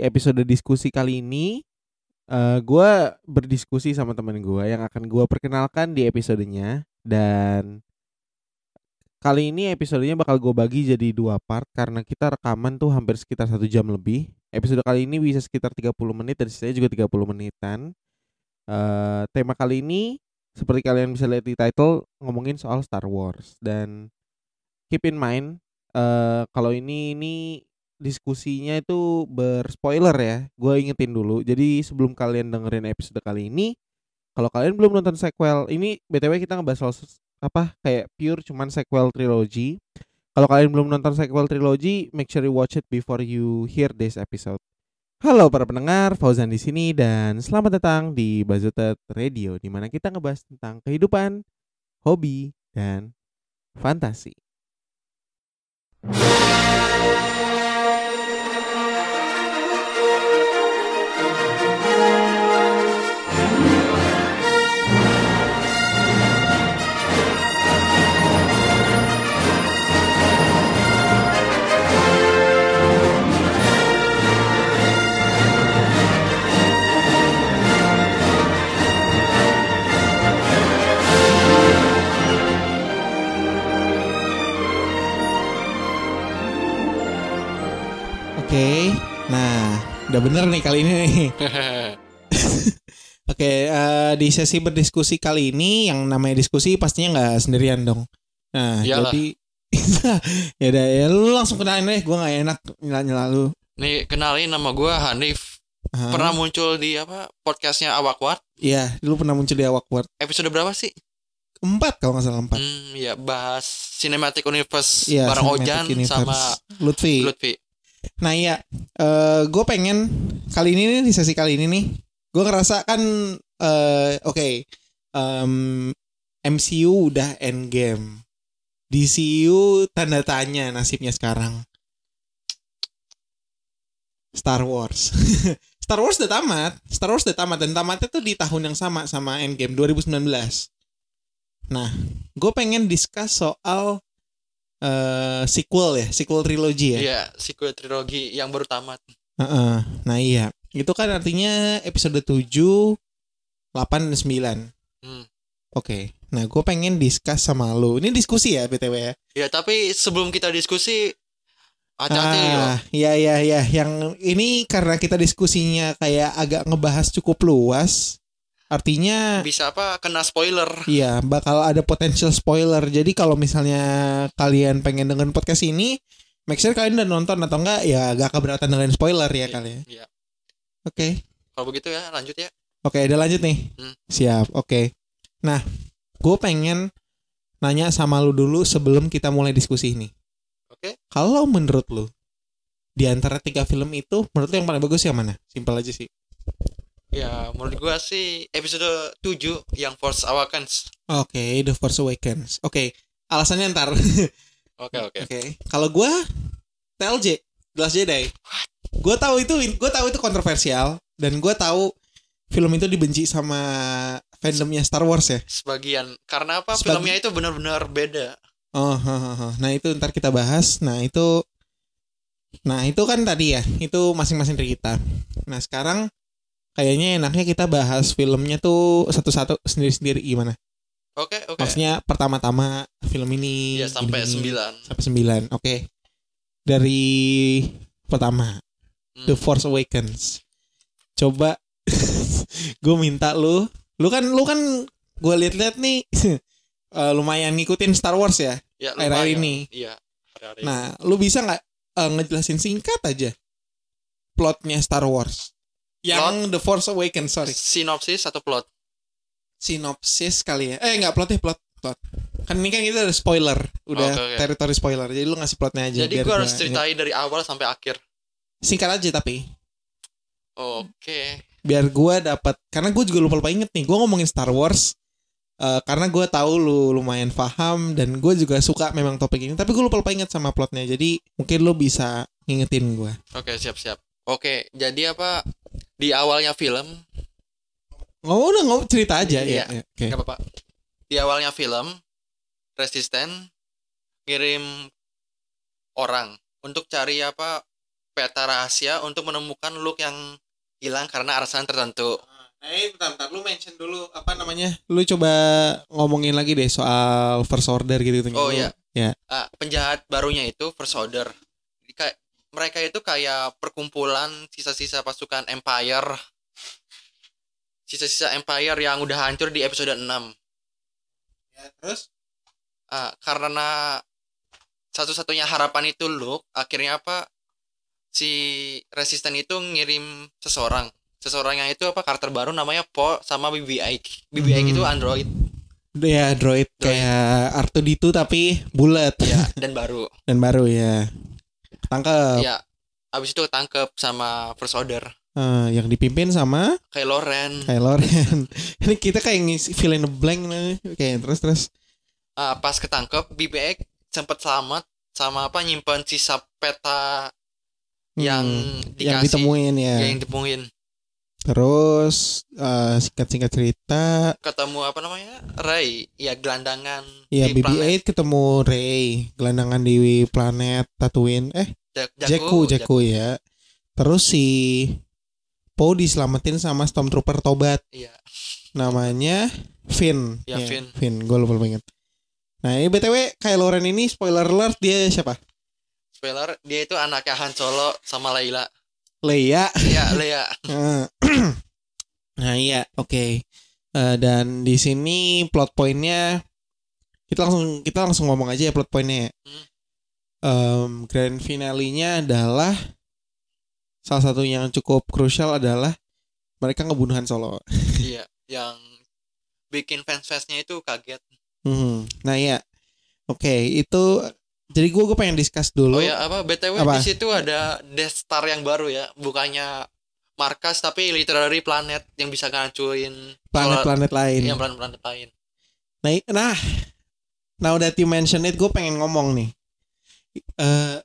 episode diskusi kali ini uh, gue berdiskusi sama temen gue yang akan gue perkenalkan di episodenya dan kali ini episodenya bakal gue bagi jadi dua part karena kita rekaman tuh hampir sekitar satu jam lebih. Episode kali ini bisa sekitar 30 menit dan sisanya juga 30 menitan. Uh, tema kali ini seperti kalian bisa lihat di title ngomongin soal Star Wars dan keep in mind uh, kalau ini ini diskusinya itu berspoiler ya. Gue ingetin dulu. Jadi sebelum kalian dengerin episode kali ini, kalau kalian belum nonton sequel, ini btw kita ngebahas soal apa kayak pure cuman sequel trilogy. Kalau kalian belum nonton sequel trilogy, make sure you watch it before you hear this episode. Halo para pendengar, Fauzan di sini dan selamat datang di Bazutet Radio di mana kita ngebahas tentang kehidupan, hobi, dan fantasi. Udah bener nih kali ini nih. Oke, uh, di sesi berdiskusi kali ini yang namanya diskusi pastinya nggak sendirian dong. Nah, Yalah. jadi ya udah ya lu langsung kenalin deh, gue nggak enak nyela nyela lu. Nih kenalin nama gue Hanif. Aha. Pernah muncul di apa podcastnya Awakward? Iya, dulu pernah muncul di Awakward. Episode berapa sih? Empat kalau nggak salah empat. Hmm, ya bahas Cinematic Universe ya, bareng Ojan Universe. sama Lutfi. Lutfi. Nah iya, uh, gue pengen kali ini nih di sesi kali ini nih, gue ngerasa kan uh, oke, okay, um, MCU udah endgame, DCU tanda tanya nasibnya sekarang. Star Wars. Star Wars udah tamat. Star Wars udah tamat dan tamatnya tuh di tahun yang sama sama Endgame 2019. Nah, gue pengen discuss soal uh, sequel ya, sequel trilogi ya. Iya, sequel trilogi yang baru tamat. Uh -uh. Nah iya, itu kan artinya episode 7, 8, dan 9. Hmm. Oke, okay. nah gue pengen discuss sama lo. Ini diskusi ya BTW ya? Ya tapi sebelum kita diskusi, hati-hati ah, ya. Iya, iya, iya. Yang ini karena kita diskusinya kayak agak ngebahas cukup luas. Artinya bisa apa kena spoiler. Iya, bakal ada potential spoiler. Jadi kalau misalnya kalian pengen dengan podcast ini, make sure kalian udah nonton atau enggak ya gak keberatan dengan spoiler ya iya, kalian. Iya. Oke. Okay. Kalau begitu ya, lanjut ya. Oke, okay, udah lanjut nih. Hmm. Siap. Oke. Okay. Nah, gue pengen nanya sama lu dulu sebelum kita mulai diskusi ini. Oke. Okay. Kalau menurut lu di antara tiga film itu menurut lu yang paling bagus yang mana? Simpel aja sih. Ya, menurut gua sih episode 7 yang Force Awakens. Oke, okay, The Force Awakens. Oke, okay. alasannya ntar. Oke, oke. Oke. Kalau gua TLJ, The Last Jedi. Gua tahu itu gua tahu itu kontroversial dan gua tahu film itu dibenci sama fandomnya Star Wars ya. Sebagian. Karena apa? Sebagi... Filmnya itu benar-benar beda. Oh, ha, ha, ha. nah itu ntar kita bahas. Nah, itu Nah, itu kan tadi ya, itu masing-masing dari kita. Nah, sekarang kayaknya enaknya kita bahas filmnya tuh satu-satu sendiri-sendiri gimana? Oke, okay, oke. Okay. Maksudnya pertama-tama film ini ya sampai sembilan. Sampai sembilan, oke. Okay. Dari pertama hmm. The Force Awakens. Coba gue minta lu, lu kan lu kan gue liat-liat nih uh, lumayan ngikutin Star Wars ya, ya akhir-akhir ini. Iya. Nah, lu bisa nggak uh, ngejelasin singkat aja plotnya Star Wars? Yang plot? The Force Awakens, sorry. Sinopsis atau plot? Sinopsis kali ya. Eh enggak plot ya, plot. Plot. Kan ini kan kita ada spoiler, udah okay, okay. teritori spoiler. Jadi lu ngasih plotnya aja. Jadi gua harus ceritain dari awal sampai akhir. Singkat aja tapi. Oke. Okay. Biar gua dapat karena gue juga lupa lupa inget nih. Gua ngomongin Star Wars Uh, karena gue tahu lu lumayan paham dan gue juga suka memang topik ini tapi gue lupa lupa inget sama plotnya jadi mungkin lu bisa ngingetin gue oke okay, siap siap oke jadi apa di awalnya film oh udah ngomong cerita aja iya, ya, okay. apa-apa di awalnya film resisten kirim orang untuk cari apa peta rahasia untuk menemukan Luke yang hilang karena alasan tertentu. Nah, ini bentar, bentar. Lu mention dulu apa namanya? Lu coba ngomongin lagi deh soal first order gitu gitu. Oh iya. Ya. Ah, penjahat barunya itu First Order. Mereka itu kayak perkumpulan sisa-sisa pasukan Empire. Sisa-sisa Empire yang udah hancur di episode 6. Ya, terus Ah, karena satu-satunya harapan itu Luke, akhirnya apa? Si resisten itu ngirim seseorang. Seseorang yang itu apa karakter baru namanya Po sama BB-8. BB-8 Hmm. itu android ya droid, kayak R2D2 tapi bulat ya dan baru. dan baru ya. Tangkep. Ya. Abis itu ketangkep sama First Order. Eh, yang dipimpin sama Kylo Ren. Kylo Ren. Ini kita kayak ngisi fill in the blank nih. Oke, terus terus. Ah, pas ketangkep BB-8 sempet selamat sama apa nyimpen sisa peta yang Hmm, dikasih yang ditemuin ya. yang ditemuin Terus eh, singkat-singkat cerita, ketemu apa namanya Ray ya gelandangan ya di planet BB-8 ketemu Ray, gelandangan di planet Tatooine. Eh, Jak- Jakku, Jakku ya. Terus si Poe diselamatin sama Stormtrooper tobat iya namanya Finn. Ya, Finn. Finn, gue lupa banget. Nah, ini BTW Kylo Ren ini spoiler alert dia siapa? spoiler dia itu anaknya Han Solo sama Layla Leia. Iya Leia Eh, nah iya oke Eh, dan di sini plot pointnya kita langsung kita langsung ngomong aja ya plot pointnya ya. Hmm. Em, grand finale-nya adalah salah satu yang cukup krusial adalah mereka ngebunuh Han Solo. iya yang bikin fans fansnya itu kaget Hmm, Nah iya oke itu jadi gue gue pengen discuss dulu. oh ya apa btw Apa? di situ ada Death Star yang baru ya bukannya markas tapi literary planet yang bisa ngancurin planet-planet lain. yang planet-planet lain Nah, nah, now that you mention it, gue pengen ngomong nih. Eh,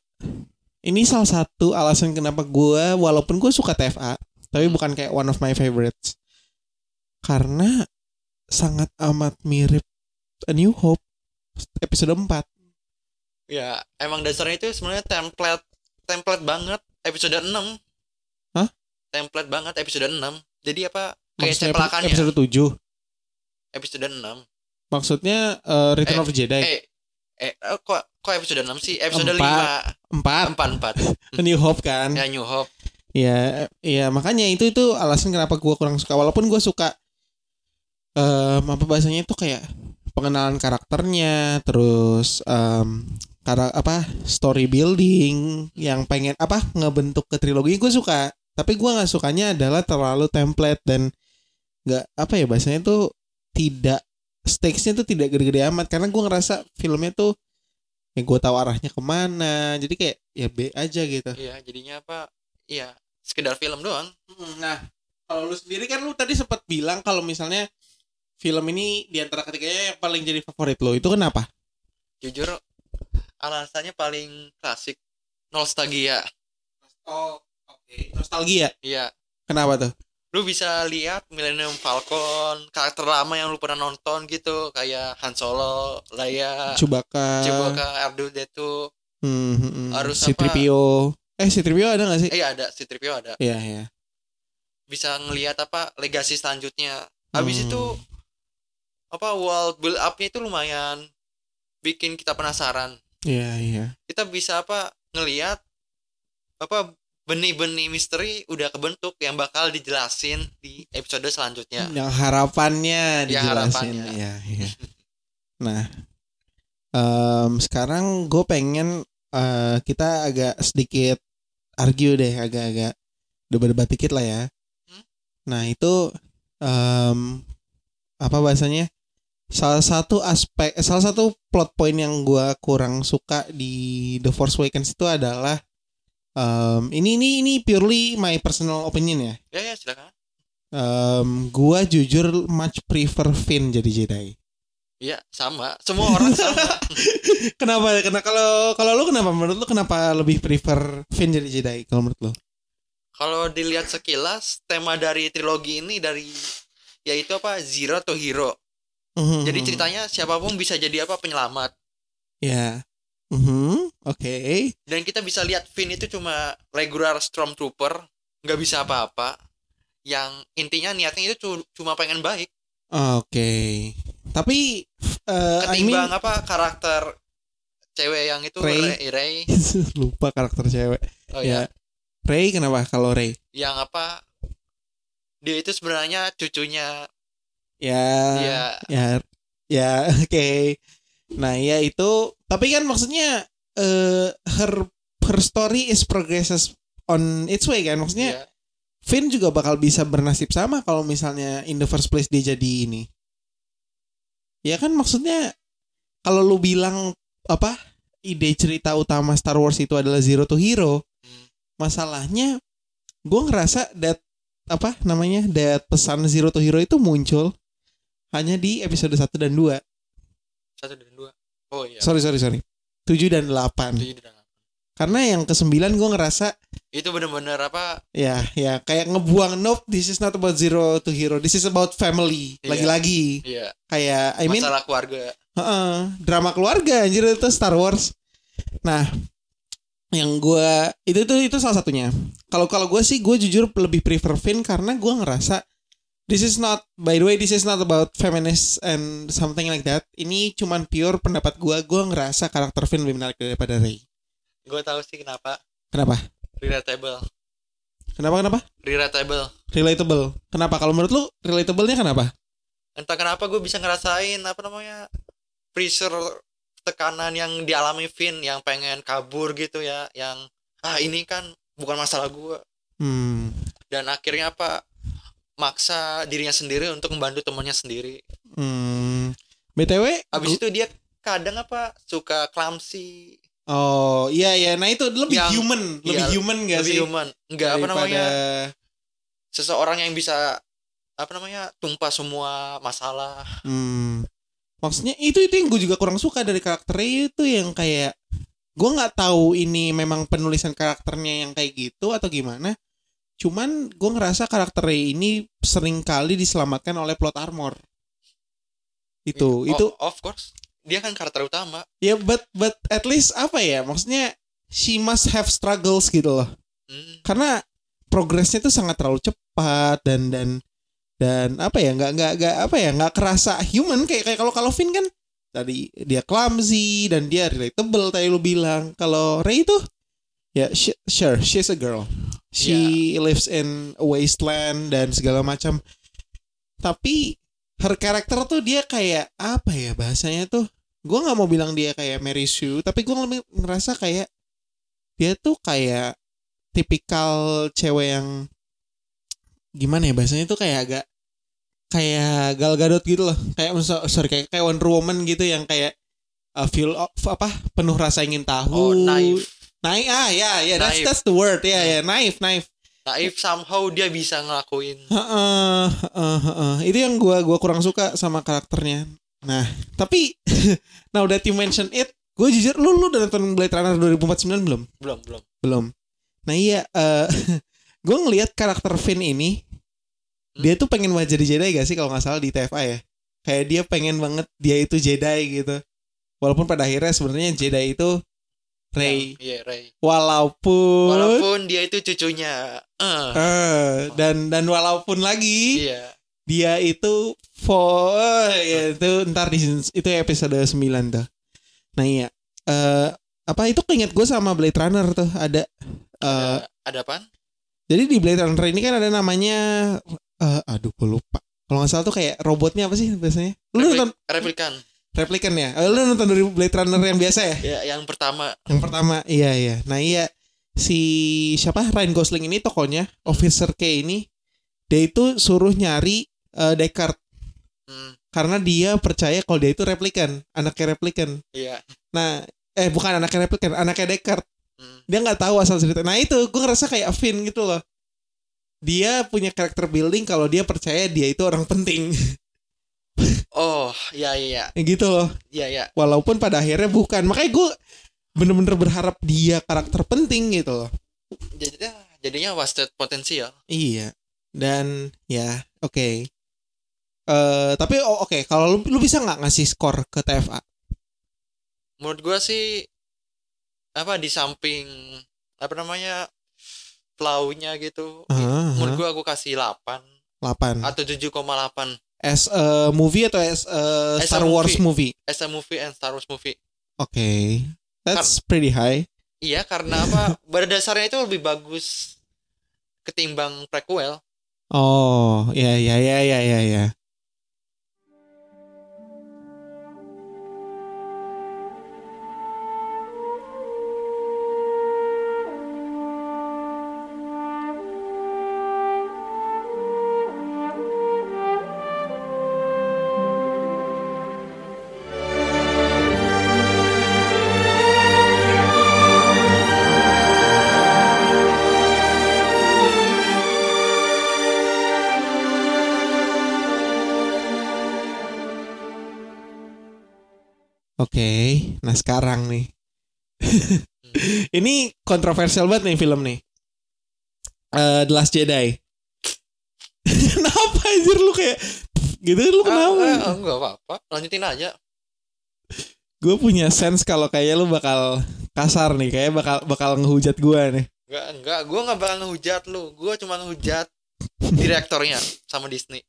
ini salah satu alasan kenapa gue, walaupun gue suka TFA, tapi bukan kayak one of my favorites, karena sangat amat mirip A New Hope episode 4 Ya, emang dasarnya itu sebenarnya template template banget episode 6. Hah? Template banget episode 6. Jadi apa? Kayak cemplakannya. episode 7 Episode 6. Maksudnya eh, Return Eh, of Jedi Eh, eh eh, kok kok episode 6 sih? Episode Empat. 5. 4 4 4. A New Hope kan Ya New Hope. Ya, ya makanya itu itu alasan kenapa gua kurang suka. Walaupun gua suka em apa bahasanya itu kayak pengenalan karakternya, terus em kara apa story building yang pengen apa ngebentuk ke trilogi gue suka. Tapi gua nggak sukanya adalah terlalu template dan nggak apa ya bahasanya itu tidak stakesnya tuh tidak gede-gede amat karena gua ngerasa filmnya tuh ya gue tahu arahnya ke mana jadi kayak ya B aja gitu Iya, jadinya apa? Iya, sekedar film doang. Hmm, Nah, kalau lu sendiri kan lu tadi sempat bilang kalau misalnya film ini di antara ketiganya yang paling jadi favorit lo. Itu kenapa? Jujur alasannya paling klasik nostalgia. Oh, oke. Nostalgia. Iya. Kenapa tuh? Lu bisa lihat Millennium Falcon, karakter lama yang lu pernah nonton gitu, kayak Han Solo, Leia, Chewbacca. Chewbacca, R2D2. Hmm, hmm, hmm. Harus si apa? Tripio. Eh, si Tripio ada gak sih? Eh ada, si Tripio ada. Iya, iya. Bisa ngelihat apa legasi selanjutnya. Habis Hmm. itu apa world build up-nya itu lumayan bikin kita penasaran. Iya, iya. Kita bisa apa ngelihat apa benih-benih misteri udah kebentuk yang bakal dijelasin di episode selanjutnya. Yang harapannya Ya, dijelasin. harapannya. Iya, iya. Nah, em, sekarang gue pengen eh, kita agak sedikit argue deh, agak-agak debat-debat dikit lah ya. Hmm? Nah itu em, apa bahasanya? Salah satu aspek, salah satu plot point yang gue kurang suka di The Force Awakens itu adalah em, ini ini ini purely my personal opinion ya. Ya ya silakan. Em, gua jujur much prefer Finn jadi Jedi. Iya, sama. Semua orang sama. Kenapa? Karena kalau kalau lu kenapa menurut lu kenapa lebih prefer Finn jadi Jedi kalau menurut lu? Kalau dilihat sekilas tema dari trilogi ini dari yaitu apa zero to hero. Mhm. Jadi ceritanya siapa pun bisa jadi apa penyelamat. ya. Mhm. Oke. dan kita bisa lihat Finn itu cuma regular stormtrooper nggak bisa apa-apa yang intinya niatnya itu cu- cuma pengen baik Oke. Tapi eh I mean ketimbang apa karakter cewek yang itu Rey. Rey, Rey. lupa karakter cewek. oh ya. ya Ray kenapa kalau Ray? yang apa dia itu sebenarnya cucunya Ya. ya Ya. Ya, oke. Nah, ya itu tapi kan maksudnya eh her her story is progresses on its way kan. Maksudnya ya Finn juga bakal bisa bernasib sama kalau misalnya in the first place dia jadi ini. Ya kan maksudnya kalau lu bilang apa ide cerita utama Star Wars itu adalah Zero to Hero, Hmm. masalahnya gue ngerasa that apa namanya that pesan Zero to Hero itu muncul hanya di episode 1 dan 2. satu dan dua oh iya Sorry sorry sorry. 7 dan 8. Tujuh dan delapan. Karena yang ke-9 gue ngerasa itu bener-bener apa Ya, ya kayak ngebuang nope, this is not about zero to hero. This is about family. Iya. Lagi-lagi iya kayak I mean masalah keluarga heeh, drama keluarga anjir itu Star Wars. Nah, yang gua itu itu itu salah satunya. Kalau kalau gue sih gue jujur lebih prefer Finn karena gua ngerasa this is not by the way this is not about feminist and something like that. Ini cuman pure pendapat gua. Gua ngerasa karakter Finn lebih menarik daripada Rey. gue tahu sih kenapa Kenapa? relatable Kenapa kenapa? relatable Relatable. Kenapa? Kalau menurut lu relatablenya kenapa? entah kenapa gue bisa ngerasain apa namanya pressure tekanan yang dialami Vin yang pengen kabur gitu ya yang ah ini kan bukan masalah gue Hmm. dan akhirnya apa maksa dirinya sendiri untuk membantu temannya sendiri Hmm. BTW habis itu dia kadang apa suka clumsy Oh, iya iya. Nah, itu lebih Yang- human, lebih iya, human gak lebih sih? human enggak apa Daripada- namanya seseorang yang bisa apa namanya tumpah semua masalah Hmm. Maksudnya itu itu yang gue juga kurang suka dari karakternya itu yang kayak gue nggak tahu ini memang penulisan karakternya yang kayak gitu atau gimana. Cuman gue ngerasa karakternya ini sering kali diselamatkan oleh plot armor. Itu Oh, itu of course dia kan karakter utama ya but but at least apa ya maksudnya she must have struggles gitu loh. Hmm. karena progresnya tuh sangat terlalu cepat dan dan dan apa ya nggak nggak nggak apa ya nggak kerasa human kayak kayak kalau kalau Finn kan tadi dia clumsy dan dia relatable tadi lu bilang kalau Rey itu ya she- sure she's a girl she lives in a wasteland dan segala macam. Tapi her character tuh dia kayak apa ya bahasanya tuh? Gue nggak mau bilang dia kayak Mary Sue tapi gue lebih ngerasa kayak dia tuh kayak tipikal cewek yang gimana ya bahasanya tuh kayak agak kayak Gal Gadot gitu loh. Kayak sorry kayak kayak Wonder Woman gitu yang kayak uh, feel of apa penuh rasa ingin tahu. Oh naif naif ah ya ya that's Naif. that's the word. Ya ya naif naif. Naif somehow dia bisa ngelakuin. Heeh, heeh, heeh. itu yang gua gua kurang suka sama karakternya. Nah tapi now that you mention it gue jujur lu lu udah nonton Blade Runner 2049 belum? Belum belum. Belum. Nah iya eh gue ngelihat karakter Finn ini Hmm? dia tuh pengen banget jadi Jedi gak sih kalau nggak salah di TFA ya? Kayak dia pengen banget dia itu Jedi gitu. Walaupun pada akhirnya sebenarnya Jedi itu Rey. Iya Ray walaupun walaupun dia itu cucunya eh. Eh, dan dan walaupun lagi iya. dia itu for ya, itu ntar di itu episode 9 tuh. Nah iya. Eh apa itu keinget gue sama Blade Runner tuh ada eh ada, ada apaan? Jadi di Blade Runner ini kan ada namanya eh, aduh gue lupa. Kalau nggak salah tuh kayak robotnya apa sih biasanya? Lu Replik- nonton replikan replikan ya? Eh, lu nonton dari Blade Runner yang biasa ya? ya yang pertama Yang pertama, iya iya. Nah iya si siapa Ryan Gosling ini tokonya Officer K ini dia itu suruh nyari eh, Deckard hmm, karena dia percaya kalau dia itu replikan, anaknya replikan. iya Nah, eh bukan anaknya replikan, anaknya Deckard. hmm. dia nggak tahu asal cerita. Nah itu gue ngerasa kayak Finn gitu loh. Dia punya karakter building kalau dia percaya dia itu orang penting, oh iya iya gitu loh. iya iya Walaupun pada akhirnya bukan. Makanya gue bener-bener berharap dia karakter penting gitu loh. jadi jadinya wasted potensial Iya. Dan ya oke. Eh tapi oh, oke kalau lu, lu bisa nggak ngasih skor ke TFA? menurut gua sih apa di samping apa namanya plaunya gitu Aha, menurut aha. gua aku kasih 8 8 atau 7,8 as a movie atau as a As a Star Wars movie. as a movie and Star Wars movie. Oke that's pretty high. Iya karena apa? Pada dasarnya itu lebih bagus ketimbang prequel. Oh ya ya ya ya ya ya Oke, nah sekarang nih. Ini kontroversial banget nih film nih. Eh The Last Jedi. kenapa anjir lu kayak gitu lu kenapa? Ah, ah, enggak apa-apa lanjutin aja Gue punya sense kalau kayak lu bakal kasar nih, kayak bakal bakal ngehujat gue nih. enggak enggak gua nggak bakal ngehujat lu gua cuma ngehujat direktornya sama Disney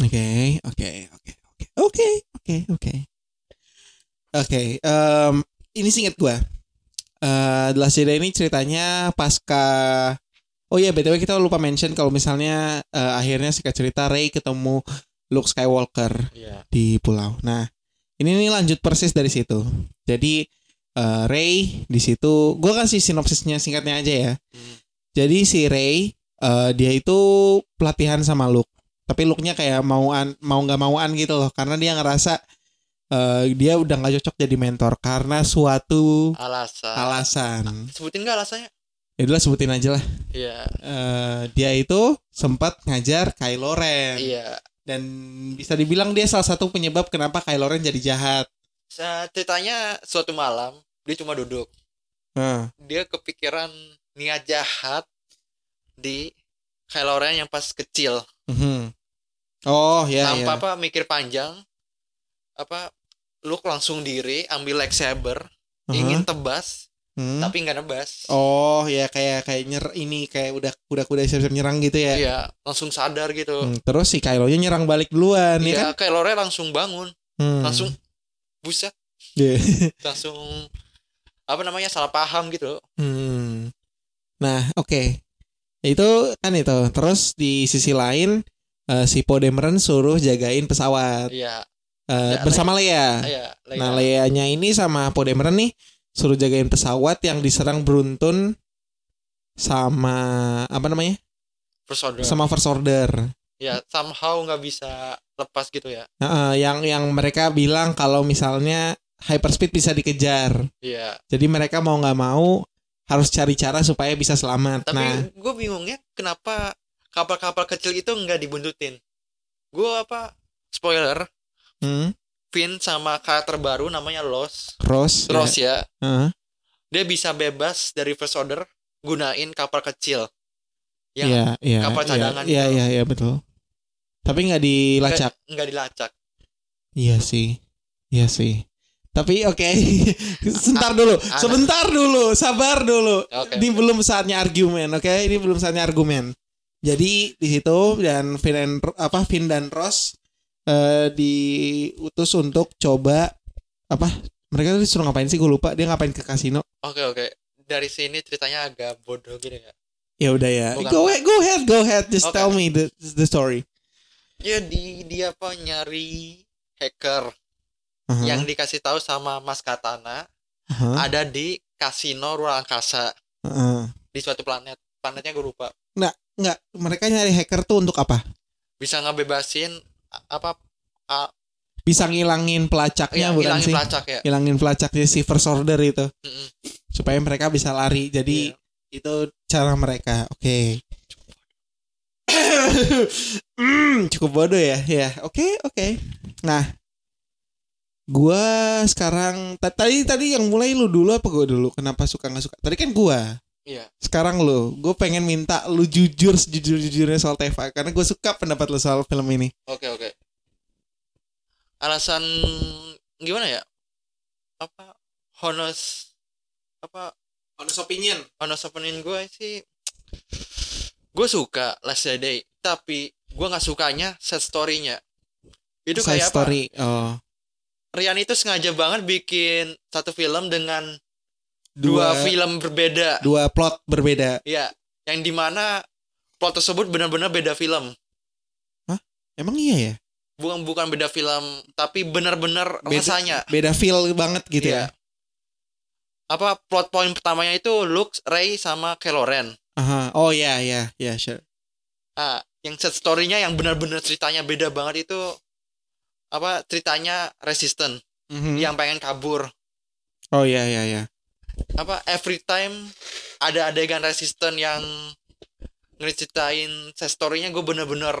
Oke, oke, oke, oke, oke, oke, oke. Oke, em, ini singkat gue. Eh The Last Jedi ini ceritanya pasca Oh iya, btw kita lupa mention kalau misalnya eh, akhirnya singkat cerita Rey ketemu Luke Skywalker iya di pulau. Nah, ini nih lanjut persis dari situ. Jadi eh, Rey di situ, gue kasih sinopsisnya singkatnya aja ya. Hmm. Jadi si Rey eh, dia itu pelatihan sama Luke, tapi Luke-nya kayak mauan mau nggak mauan gitu loh, karena dia ngerasa eh, dia udah nggak cocok jadi mentor karena suatu alasan alasan. sebutin nggak alasannya Ya udah sebutin aja lah. iya Eh, dia itu sempat ngajar Kylo Ren iya dan bisa dibilang dia salah satu penyebab kenapa Kylo Ren jadi jahat. Ceritanya suatu malam dia cuma duduk Nah, dia kepikiran niat jahat di Kylo Ren yang pas kecil mhm. Oh ya tanpa ya. apa mikir panjang apa Luke langsung diri ambil lightsaber Aha. ingin tebas Hmm. tapi nggak nebas Oh ya kayak kayak nyer ini kayak udah kuda-kuda siap-siap nyerang gitu ya. iya langsung sadar gitu Hmm, terus si Kylo-nya nyerang balik duluan ya iya kan? Kylo Ren langsung bangun Hmm. langsung buset Iya. langsung apa namanya salah paham gitu Hmm. Nah, oke. Itu kan itu. Terus di sisi lain eh, si Poe Dameron suruh jagain pesawat iya eh, Ya, bersama Leia. iya Nah, Leia. Leia-nya ini sama Poe Dameron nih suruh jagain pesawat yang diserang beruntun sama apa namanya? First order. Sama First Order. ya somehow nggak bisa lepas gitu ya Heeh, yang yang mereka bilang kalau misalnya hyperspeed bisa dikejar. iya Jadi mereka mau nggak mau harus cari cara supaya bisa selamat. tapi nah, gue bingungnya kenapa kapal-kapal kecil itu nggak dibuntutin gue apa spoiler hmm, Finn sama karakter baru namanya Los Ross. ya. Ross ya Heeh. dia bisa bebas dari first order gunain kapal kecil yang Iya, iya. kapal iya, cadangan Iya, gitu. iya, iya, betul. Tapi nggak dilacak. nggak- dilacak Iya sih. Iya sih. Tapi oke, sebentar dulu, Ada. sebentar dulu, sabar dulu. oke Ini belum saatnya argumen, oke? Ini belum saatnya argumen. Jadi di situ dan Finn and, apa Finn dan Ross eh, diutus untuk coba apa? Mereka tuh disuruh ngapain sih? Gue lupa. Dia ngapain ke kasino? oke oke dari sini ceritanya agak bodoh gitu ya Ya udah ya. Bukan. Go ahead, go ahead, go ahead. Just Oke. tell me the the story. jadi dia apa nyari hacker Aha, yang dikasih tahu sama Mas Katana aha, ada di kasino ruang angkasa aha. di suatu planet planetnya gue lupa Nggak, mereka nyari hacker tuh untuk apa? bisa ngebebasin apa Bisa ngilangin pelacaknya ya, bukan sih? pelacak ya Ngilangin pelacaknya si First Order itu Mm-mm. supaya mereka bisa lari. Jadi Iya. itu cara mereka. Oke. Hmm, cukup bodoh ya. Ya, oke, oke. Nah, gua sekarang ta- tadi tadi yang mulai lu dulu apa gua dulu? Kenapa suka nggak suka? Tadi kan gua. Iya. Sekarang lu, gue pengen minta lu jujur sejujur-jujurnya soal Teva karena gue suka pendapat lu soal film ini. oke oke. Alasan gimana ya? Apa honest apa? Honest opinion. Honest opinion gue sih gue suka Last Jedi tapi gue nggak sukanya set story-nya. Itu Side kayak apa? story oh. Rian itu sengaja banget bikin satu film dengan dua, dua film berbeda. Dua plot berbeda. Ya yang di mana plot tersebut benar-benar beda film. Emang iya ya? Bukan bukan beda film tapi benar-benar rasanya. beda feel banget gitu Iya. ya? Apa plot point pertamanya itu Luke, Ray sama Kylo Ren. Aha. oh ya ya ya sure. Ah, yang set story-nya yang benar-benar ceritanya beda banget itu apa ceritanya resisten Mhm. yang pengen kabur. oh ya ya ya Apa every time ada adegan resisten yang ngeritain story-nya gue bener-bener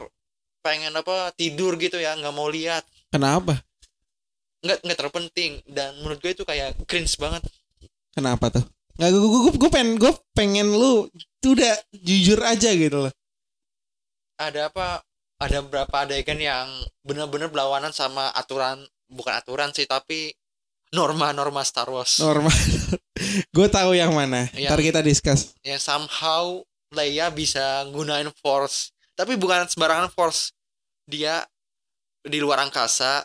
pengen apa tidur gitu ya nggak mau lihat. Kenapa? Nggak nggak terpenting. Dan menurut gue itu kayak cringe banget. Kenapa tuh? Nggak gue gue gue pengen gue pengen lu tuh udah jujur aja gitu loh. Ada apa ada beberapa adegan yang benar-benar berlawanan sama aturan bukan aturan sih tapi norma-norma Star Wars. Normal gue tahu yang mana. Yang- ntar kita discuss. yang somehow Leia bisa gunain force. Tapi bukan sembarangan force. Dia di luar angkasa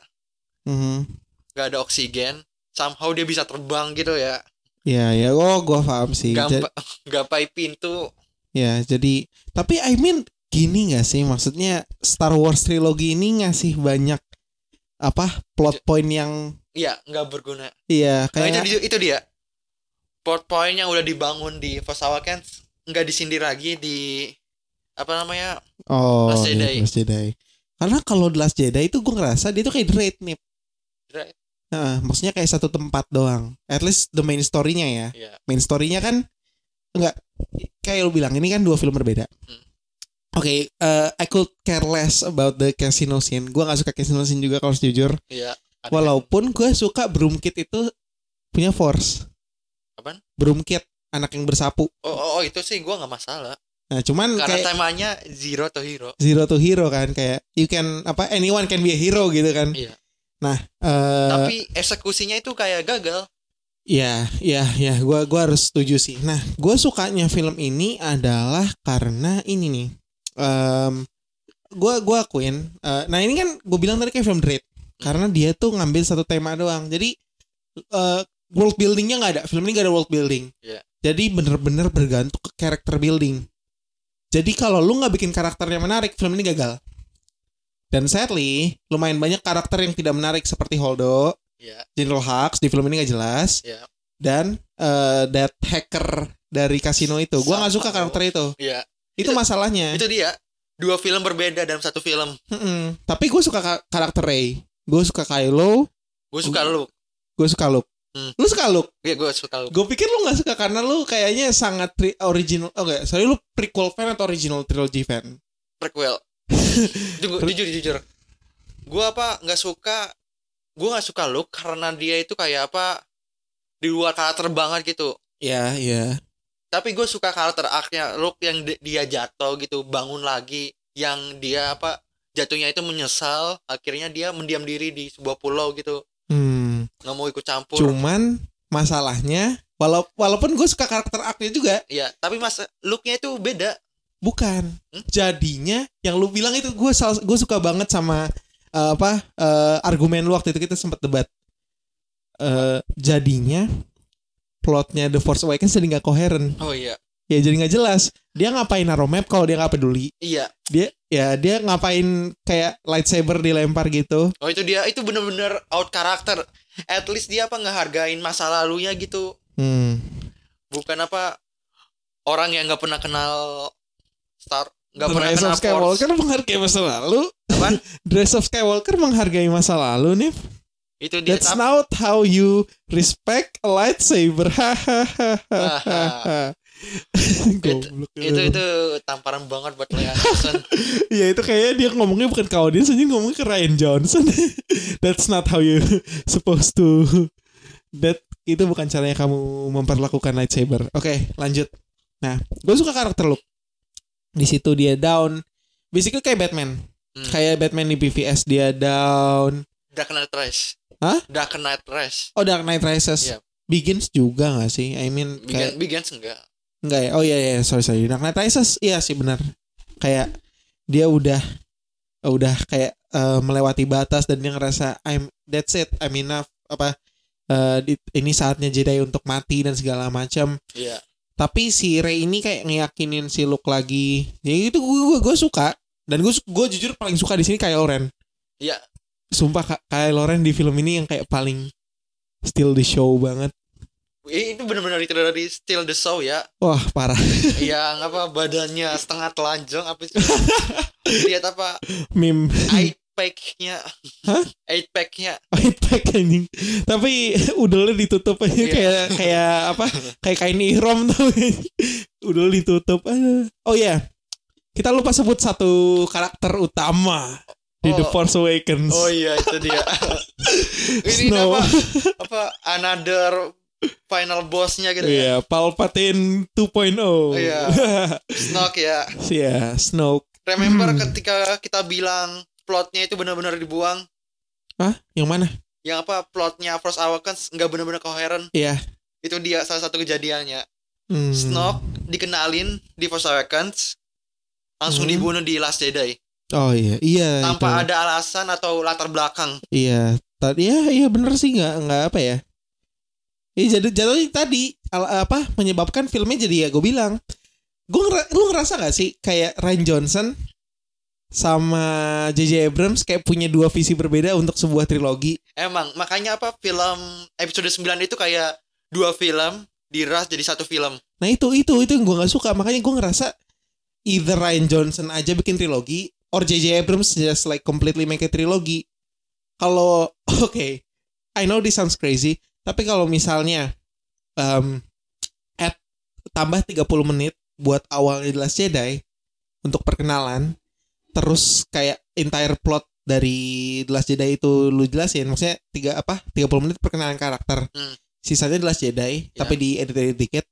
Mhm. gak ada oksigen. Somehow dia bisa terbang gitu ya. Ya ya. Oh gue paham sih. Gampa, gapai pintu. Ya jadi tapi I mean gini gak sih? Maksudnya Star Wars trilogi ini ngasih banyak apa plot point yang iya nggak berguna iya nah, itu, kayak itu, itu dia plot point yang udah dibangun di Force Awakens nggak disindir lagi di apa namanya oh Last iya, Jedi. Last Jedi karena kalau The Last Jedi itu gue ngerasa dia tuh kayak Dread nih Dread. Nah, maksudnya kayak satu tempat doang at least the main story-nya ya Iya. main story-nya kan enggak kayak lu bilang ini kan dua film berbeda. Hmm. Oke, eh, I could care less about the casino scene. Gua nggak suka casino scene juga kalau jujur. iya Walaupun gue suka Broom Kid itu punya force. Apaan? Broom Kid, anak yang bersapu. oh, oh, oh, itu sih gua nggak masalah Nah, cuman karena kayak temanya zero to hero zero to hero kan kayak you can apa anyone can be a hero gitu kan. Iya. Nah, eh tapi eksekusinya itu kayak gagal Ya, ya, ya, gua gua harus setuju sih. Nah, gua sukanya film ini adalah karena ini nih. Em gua gua akuin. eh, nah, ini kan gue bilang tadi kayak film Dread karena dia tuh ngambil satu tema doang. Jadi eh world buildingnya nggak ada. Film ini nggak ada world building. Iya. Jadi bener-bener bergantung ke character building. Jadi kalau lu nggak bikin karakternya menarik, film ini gagal. Dan sadly, lumayan banyak karakter yang tidak menarik seperti Holdo, ya General Hux di film ini nggak jelas ya dan eh that hacker dari kasino itu gua nggak suka karakter itu ya itu, Itu- masalahnya. itu dia. Dua film berbeda dalam satu film. Mm-mm. tapi gue suka ka- karakter Ray gue suka Kylo. Gue suka. Luke. gue suka Luke. Hmm. lu suka Luke? Iya gue suka Luke. Gue pikir lu nggak suka karena lu kayaknya sangat tri- original oh enggak sorry lu prequel fan atau original trilogy fan? Prequel. Jujur jujur jujur. Gue apa nggak suka gue nggak suka Luke karena dia itu kayak apa di luar karakter banget gitu. Ya ya tapi gue suka karakter arc-nya Luke yang di- dia jatuh gitu bangun lagi yang dia apa jatuhnya itu menyesal akhirnya dia mendiam diri di sebuah pulau gitu hmm. nggak mau ikut campur cuman masalahnya walau walaupun gue suka karakter arc-nya juga ya tapi mas Luke-nya itu beda Bukan. Hmm? Jadinya yang lu bilang itu gue gue suka banget sama eh, apa eh, argumen lu waktu itu kita sempat debat. Eh, jadinya plotnya The Force Awakens jadi nggak koheren. oh iya Ya jadi nggak jelas. Dia ngapain naruh map kalau dia nggak peduli. iya Dia ya dia ngapain kayak lightsaber dilempar gitu. oh itu dia itu bener-bener out karakter at least dia apa ngehargain masa lalunya gitu Hmm. bukan apa orang yang nggak pernah kenal Star nggak pernah Rise kenal of Skywalker Force menghargai masa lalu. Apaan? Rise of Skywalker menghargai masa lalu nih. Itu dia That's not how you respect a lightsaber. Hahaha. Goblok. itu itu tamparan banget buat Leia Anderson Ya itu kayaknya dia ngomongnya bukan ke audiens aja ngomongnya ke Ryan Johnson. That's not how you supposed to. That itu bukan caranya kamu memperlakukan lightsaber. Oke, lanjut. Nah, gue suka karakter Luke. Di situ dia down. Basically kayak Batman. Hmm. Kayak Batman di PVS dia down. Dark Knight Rise Hah? Dark Knight Rise Oh, Dark Knight Rises. Iya. Begins juga gak sih? I mean kayak Begins enggak enggak ya? Oh iya iya sorry sorry. Dark Knight Rises iya sih benar. Kayak dia udah udah kayak eh, melewati batas dan dia ngerasa I'm that's it I'm enough apa eh, di- ini saatnya Jedi untuk mati dan segala macam. Iya Tapi si Rey ini kayak ngeyakinin si Luke lagi. Ya itu gue gue suka dan gue gue jujur paling suka di sini Kylo Ren. Iya Sumpah Kylo Ren di film ini yang kayak paling still the show banget. Eh, Itu benar-benar itu dari Still the Show ya Wah parah. Yang apa badannya setengah telanjang Apa sih Lihat apa Meme Eight pack-nya Hah? Eight pack-nya iPad anjing. Tapi udelnya ditutup aja Iya. kayak kayak apa? Kayak kain ihram tuh. Udel ditutup. Aduh. Oh iya. Kita lupa sebut satu karakter utama di The Oh. Force Awakens. Oh iya itu dia Ini Snow. apa Apa Another Final bossnya gitu ya Iya, Palpatine 2.0. Iya. Snoke ya Iya, Snoke. Remember Hmm. ketika kita bilang Plotnya itu benar-benar dibuang Hah? Yang mana? Yang apa Plotnya Force Awakens nggak benar-benar koheren Iya. Itu dia salah satu kejadiannya Hmm. Snoke dikenalin di Force Awakens langsung Hmm. dibunuh di Last Jedi Oh iya, iya. tanpa itu. ada alasan atau latar belakang. Iya, tadi ya iya bener sih nggak nggak apa ya. Iya jadi jatuhnya tadi al- apa menyebabkan filmnya jadi ya gue bilang, gue ngera- lu ngerasa nggak sih kayak Ryan Johnson sama J.J. Abrams kayak punya dua visi berbeda untuk sebuah trilogi. Emang makanya apa film episode 9 itu kayak dua film diras jadi satu film. Nah itu itu itu yang gue nggak suka makanya gue ngerasa either Ryan Johnson aja bikin trilogi or J.J. Abrams just like completely make a trilogi. Kalau oke, I know this sounds crazy, tapi kalau misalnya um, at tambah 30 menit buat awal The Last Jedi untuk perkenalan, terus kayak entire plot dari The Last Jedi itu lu jelasin, maksudnya tiga apa 30 menit perkenalan karakter, Hmm. sisanya The Last Jedi, Ya. tapi di edit edit dikit.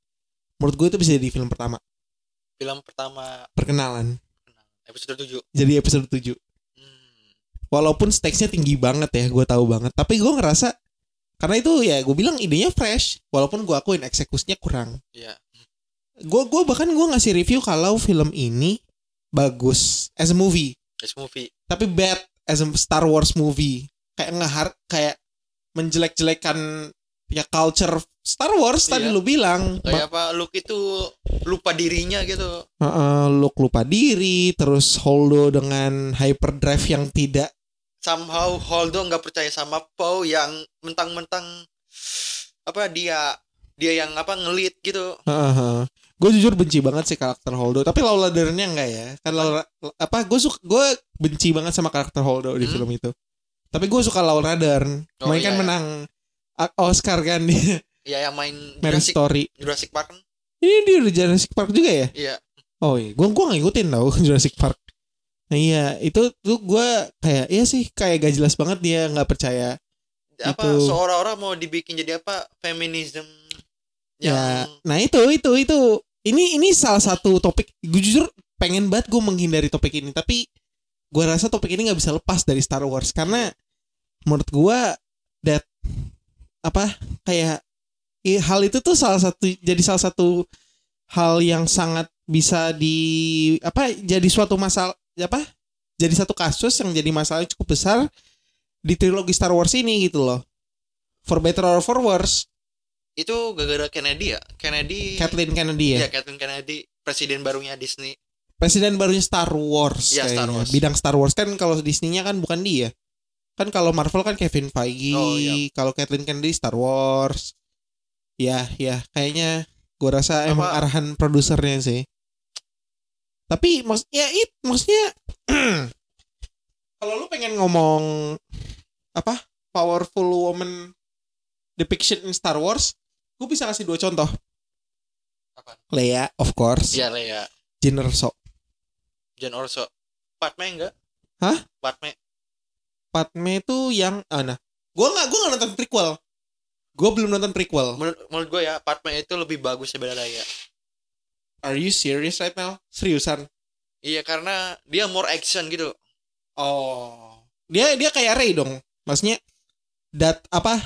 Menurut gue itu bisa jadi film pertama Film pertama perkenalan, episode 7. jadi episode 7 Hmm. Walaupun stakesnya tinggi banget ya, gue tahu banget. Tapi gue ngerasa karena itu ya gue bilang idenya fresh, walaupun gue akuin eksekusinya kurang. Iya. Gue gua bahkan gue ngasih review kalau film ini bagus as a movie, This movie. tapi bad as a Star Wars movie. Kayak ngehar kayak menjelek-jelekan ya culture Star Wars tadi Iya. lu bilang. Kayak apa Luke itu lupa dirinya gitu. Heeh, Luke lupa diri, terus Holdo dengan hyperdrive yang tidak Somehow Holdo nggak percaya sama Poe yang mentang-mentang apa dia dia yang apa ngelit gitu. Gue jujur benci banget sih karakter Holdo, tapi Laura Dern-nya enggak ya. Kan Laura apa gue suka gue benci banget sama karakter Holdo di Hmm. film itu. Tapi gue suka Laura Dern. Oh, Main kan iya. menang A- Oscar kan di Ya yang main Mary Jurassic, Story. Jurassic Park kan? Ini dia udah Jurassic Park juga ya? Iya. Oh iya, gue gua gak ngikutin tau Jurassic Park. Nah, iya, itu tuh gue kayak iya sih kayak gak jelas banget dia nggak percaya. Apa Itu. seorang-orang mau dibikin jadi apa? Feminism Ya, yang nah itu itu itu ini ini salah satu topik gue jujur pengen banget gue menghindari topik ini tapi gue rasa topik ini nggak bisa lepas dari Star Wars karena menurut gue that apa kayak hal itu tuh salah satu jadi salah satu hal yang sangat bisa di apa jadi suatu masalah apa jadi satu kasus yang jadi masalah cukup besar di trilogi Star Wars ini gitu loh for better or for worse itu gara-gara Kennedy ya. Kennedy Kathleen Kennedy ya Iya, Kathleen Kennedy presiden barunya Disney. presiden barunya Star Wars Iya, Star kayaknya. Wars. bidang Star Wars kan kalau Disney-nya kan bukan dia kan kalau Marvel kan Kevin Feige Oh, iya. kalau Kathleen Kennedy Star Wars ya ya kayaknya gua rasa emang Apa- arahan produsernya sih tapi mak ya it maksudnya kalau lu pengen ngomong apa powerful woman depiction in Star Wars gue bisa kasih dua contoh Apa? Leia of course Iya, Leia. Jyn Erso Jen Orso. Padme enggak? Hah? Padme. Padme itu yang ah, nah gue nggak gue nggak nonton prequel gue belum nonton prequel. Menurut, menurut gue ya, Padme itu lebih bagus daripada Leia. are you serious right now? Seriusan? Iya, karena dia more action gitu. oh. Dia dia kayak Ray dong. Maksudnya dat apa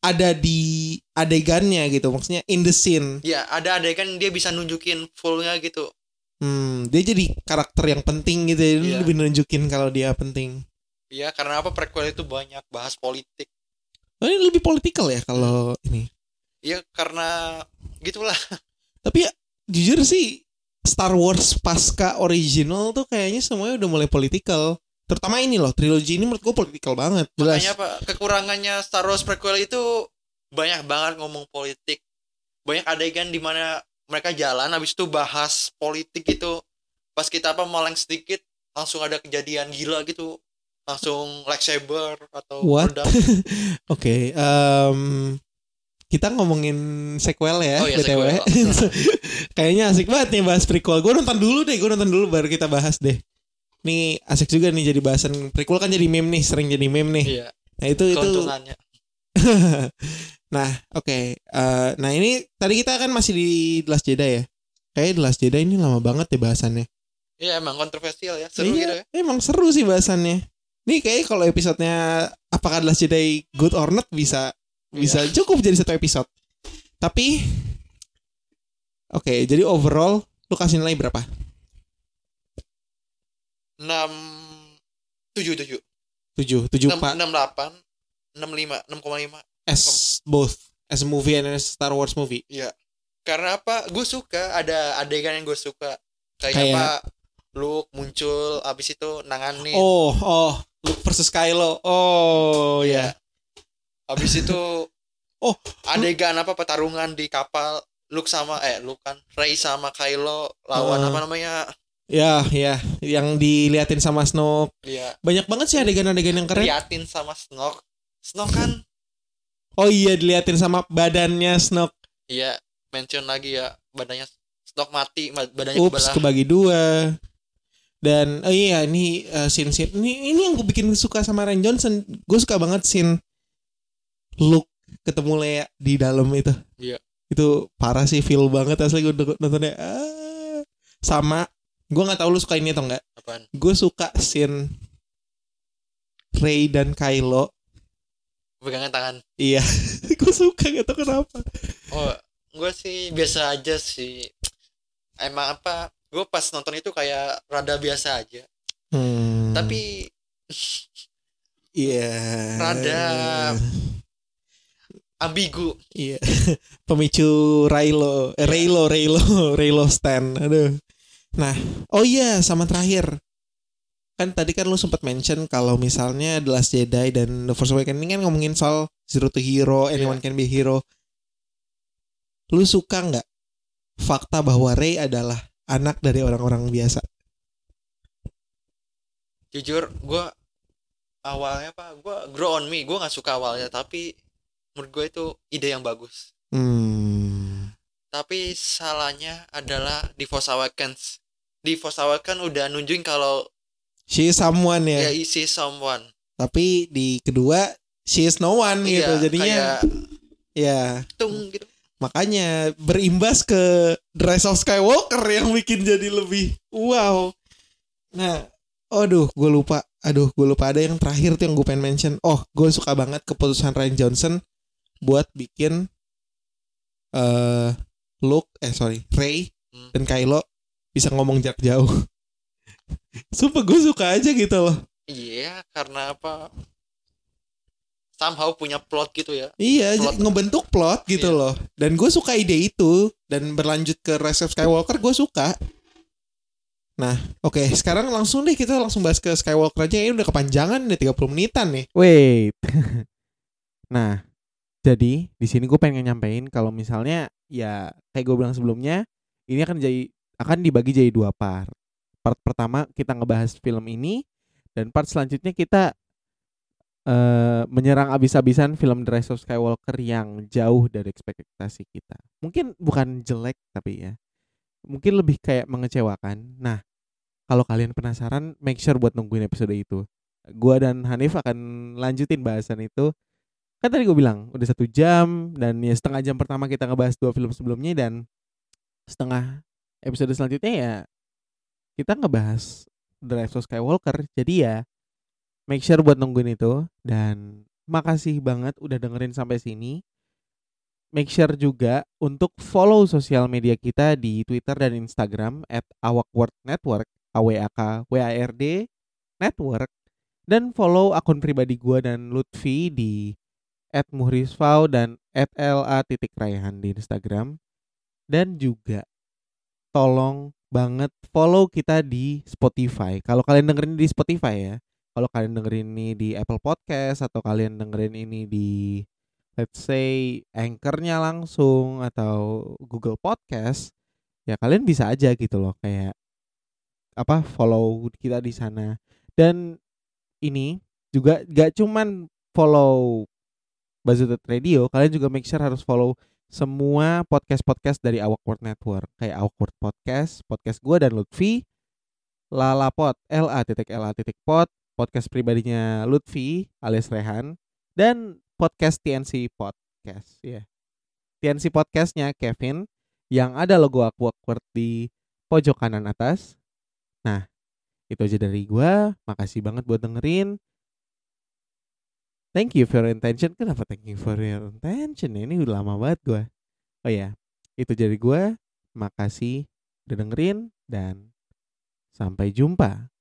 ada di adegannya gitu. Maksudnya in the scene. Ya ada adegan dia bisa nunjukin fullnya gitu. Hmm, dia jadi karakter yang penting gitu. Ya. Dia Iya. lebih nunjukin kalau dia penting. Ya karena apa prequel itu banyak bahas politik oh, ini lebih politikal ya kalau ini. Ya karena gitulah. Tapi ya, jujur sih Star Wars pasca original tuh kayaknya semuanya udah mulai politikal. Terutama ini loh trilogi ini menurut gue politikal banget. Jelas. makanya apa kekurangannya Star Wars prequel itu banyak banget ngomong politik. Banyak adegan di mana mereka jalan habis itu bahas politik gitu pas kita apa meleng sedikit langsung ada kejadian gila gitu langsung lightsaber atau What? Oke, em, kita ngomongin sequel ya, Oh iya, btw. Kayaknya asik banget nih bahas prequel. Gue nonton dulu deh, gue nonton dulu baru kita bahas deh. Nih asik juga nih jadi bahasan prequel kan jadi meme nih, sering jadi meme nih. iya Nah itu itu. nah oke, Eh, nah ini tadi kita kan masih di The Last Jedi ya. Kayak The Last Jedi ini lama banget ya bahasannya. iya emang kontroversial ya seru Iya, gitu ya Emang seru sih bahasannya. Nih kayak kalau episodenya apakah Last Jedi good or not bisa bisa Iya. cukup jadi satu episode. Tapi oke, jadi overall lu kasih nilai berapa? enam tujuh tujuh 7, 7 enam Pak enam delapan enam lima enam koma lima as both as a movie and as Star Wars movie. Iya. Karena apa? Gue suka ada adegan yang gue suka. Kayak, Kayak- apa? Luke muncul abis itu nanganin. Oh, oh, Luke versus Kylo. Oh, ya. Abis itu Oh, adegan apa pertarungan di kapal Luke sama eh Luke kan Rey sama Kylo lawan Heeh. apa namanya? Ya, ya, yang diliatin sama Snoke. Iya. Banyak banget sih adegan-adegan yang keren. Liatin sama Snoke. Snoke kan Oh iya, diliatin sama badannya Snoke. iya mention lagi ya badannya Snoke mati ma- badannya Ups, kebelah. kebagi dua. Dan oh iya ini uh, scene scene ini ini yang gue bikin suka sama Ryan Johnson. Gue suka banget scene Luke ketemu Leia di dalam itu. Iya. Itu parah sih feel banget asli gue nontonnya. Ah. Sama gue nggak tahu lu suka ini atau enggak. Apaan? Gue suka scene Rey dan Kylo. Pegangan tangan. Iya, gue suka gak tau kenapa. Oh, gue sih biasa aja sih. Emang apa? Gue pas nonton itu kayak rada biasa aja. Hmm. Tapi Iya. Rada- ambigu. Iya. Pemicu Raylo, eh, Raylo, Raylo, Raylo Stan. Aduh. Nah, oh iya sama terakhir. Kan tadi kan lu sempat mention kalau misalnya The Last Jedi dan The Force Awakens ini kan ngomongin soal zero to hero, anyone can be hero. Lu suka nggak fakta bahwa Rey adalah anak dari orang-orang biasa? Jujur, gue awalnya apa? Gue grow on me. Gue nggak suka awalnya, tapi menurut gue itu ide yang bagus. Hmm. Tapi salahnya adalah di Force Awakens. Di Force Awakens udah nunjukin kalau She is someone ya. ya isi someone. Tapi di kedua she is no one gitu. Iya, Jadinya kayak ya tung gitu. Makanya berimbas ke The Rise of Skywalker yang bikin jadi lebih wow. Nah, aduh, gue lupa. Aduh, gue lupa ada yang terakhir tuh yang gue pengen mention. Oh, gue suka banget keputusan Ryan Johnson buat bikin eh Luke, eh sorry, Rey Hmm. dan Kylo bisa ngomong jarak jauh. Sumpah gue suka aja gitu loh. Iya, karena apa? Somehow punya plot gitu ya. Iya, Plot. ngebentuk plot gitu Iya. loh. Dan gue suka ide itu dan berlanjut ke Rise of Skywalker gue suka. Nah, oke, sekarang langsung deh kita langsung bahas ke Skywalker aja. Ini udah kepanjangan nih 30 menitan nih. Wait. nah, jadi di sini gue pengen nyampein kalau misalnya ya kayak gue bilang sebelumnya, ini akan jadi akan dibagi jadi dua part. Part pertama kita ngebahas film ini dan part selanjutnya kita eh menyerang abis-abisan film The Rise of Skywalker yang jauh dari ekspektasi kita. Mungkin bukan jelek tapi ya. Mungkin lebih kayak mengecewakan. Nah, kalau kalian penasaran, make sure buat nungguin episode itu gua dan Hanif akan lanjutin bahasan itu. Kan tadi gue bilang udah satu jam dan ya setengah jam pertama kita ngebahas dua film sebelumnya dan setengah episode selanjutnya ya kita ngebahas The Rise of Skywalker. Jadi ya make sure buat nungguin itu dan makasih banget udah dengerin sampai sini. Make sure juga untuk follow sosial media kita di Twitter dan Instagram at Awkward Network, AWAK WARD Network. Dan follow akun pribadi gua dan Lutfi di at Muhrisfau dan at LA titik Raihan di Instagram. Dan juga tolong banget follow kita di Spotify. Kalau kalian dengerin di Spotify ya. Kalau kalian dengerin ini di Apple Podcast atau kalian dengerin ini di let's say anchornya langsung atau Google Podcast ya kalian bisa aja gitu loh kayak apa follow kita di sana. Dan ini juga gak cuman follow Bazutet Radio kalian juga make sure harus follow semua podcast-podcast dari Awkward Network. Kayak Awkward Podcast podcast gue dan Lutfi Lalapot L A titik L A titik pot podcast pribadinya Lutfi alias Rehan dan podcast TNC Podcast ya. TNC Podcastnya Kevin yang ada logo aku awkward di pojok kanan atas. Nah, itu aja dari gua. Makasih banget buat dengerin. Thank you for your attention. Kenapa thank you for your attention? Ini udah lama banget gua. Oh ya, itu dari gua. Makasih udah dengerin dan sampai jumpa.